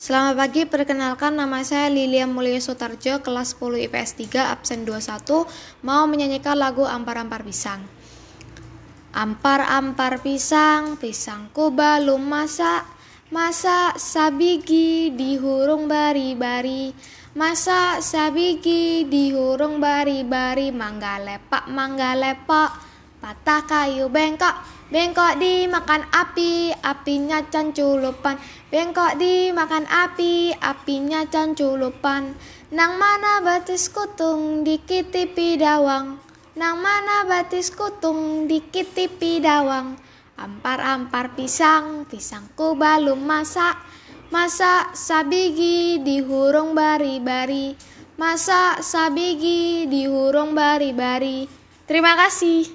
Selamat pagi, perkenalkan nama saya Lilia Mulia Sutarjo, kelas 10 IPS 3, absen 21, mau menyanyikan lagu Ampar-Ampar Pisang. Ampar-ampar pisang, pisangku belum masak, masak sabigi dihurung bari-bari, masak sabigi dihurung bari-bari, mangga lepak, mangga lepak, patah kayu bengkok, Bengkok dimakan api, apinya canculupan. Bengkok dimakan api, apinya canculupan. Nang mana batis kutung dikitipi dawang. Nang mana batis kutung dikitipi dawang. Ampar-ampar pisang, pisangku belum masak. Masak sabigi dihurung bari-bari. Masak sabigi dihurung bari-bari. Terima kasih.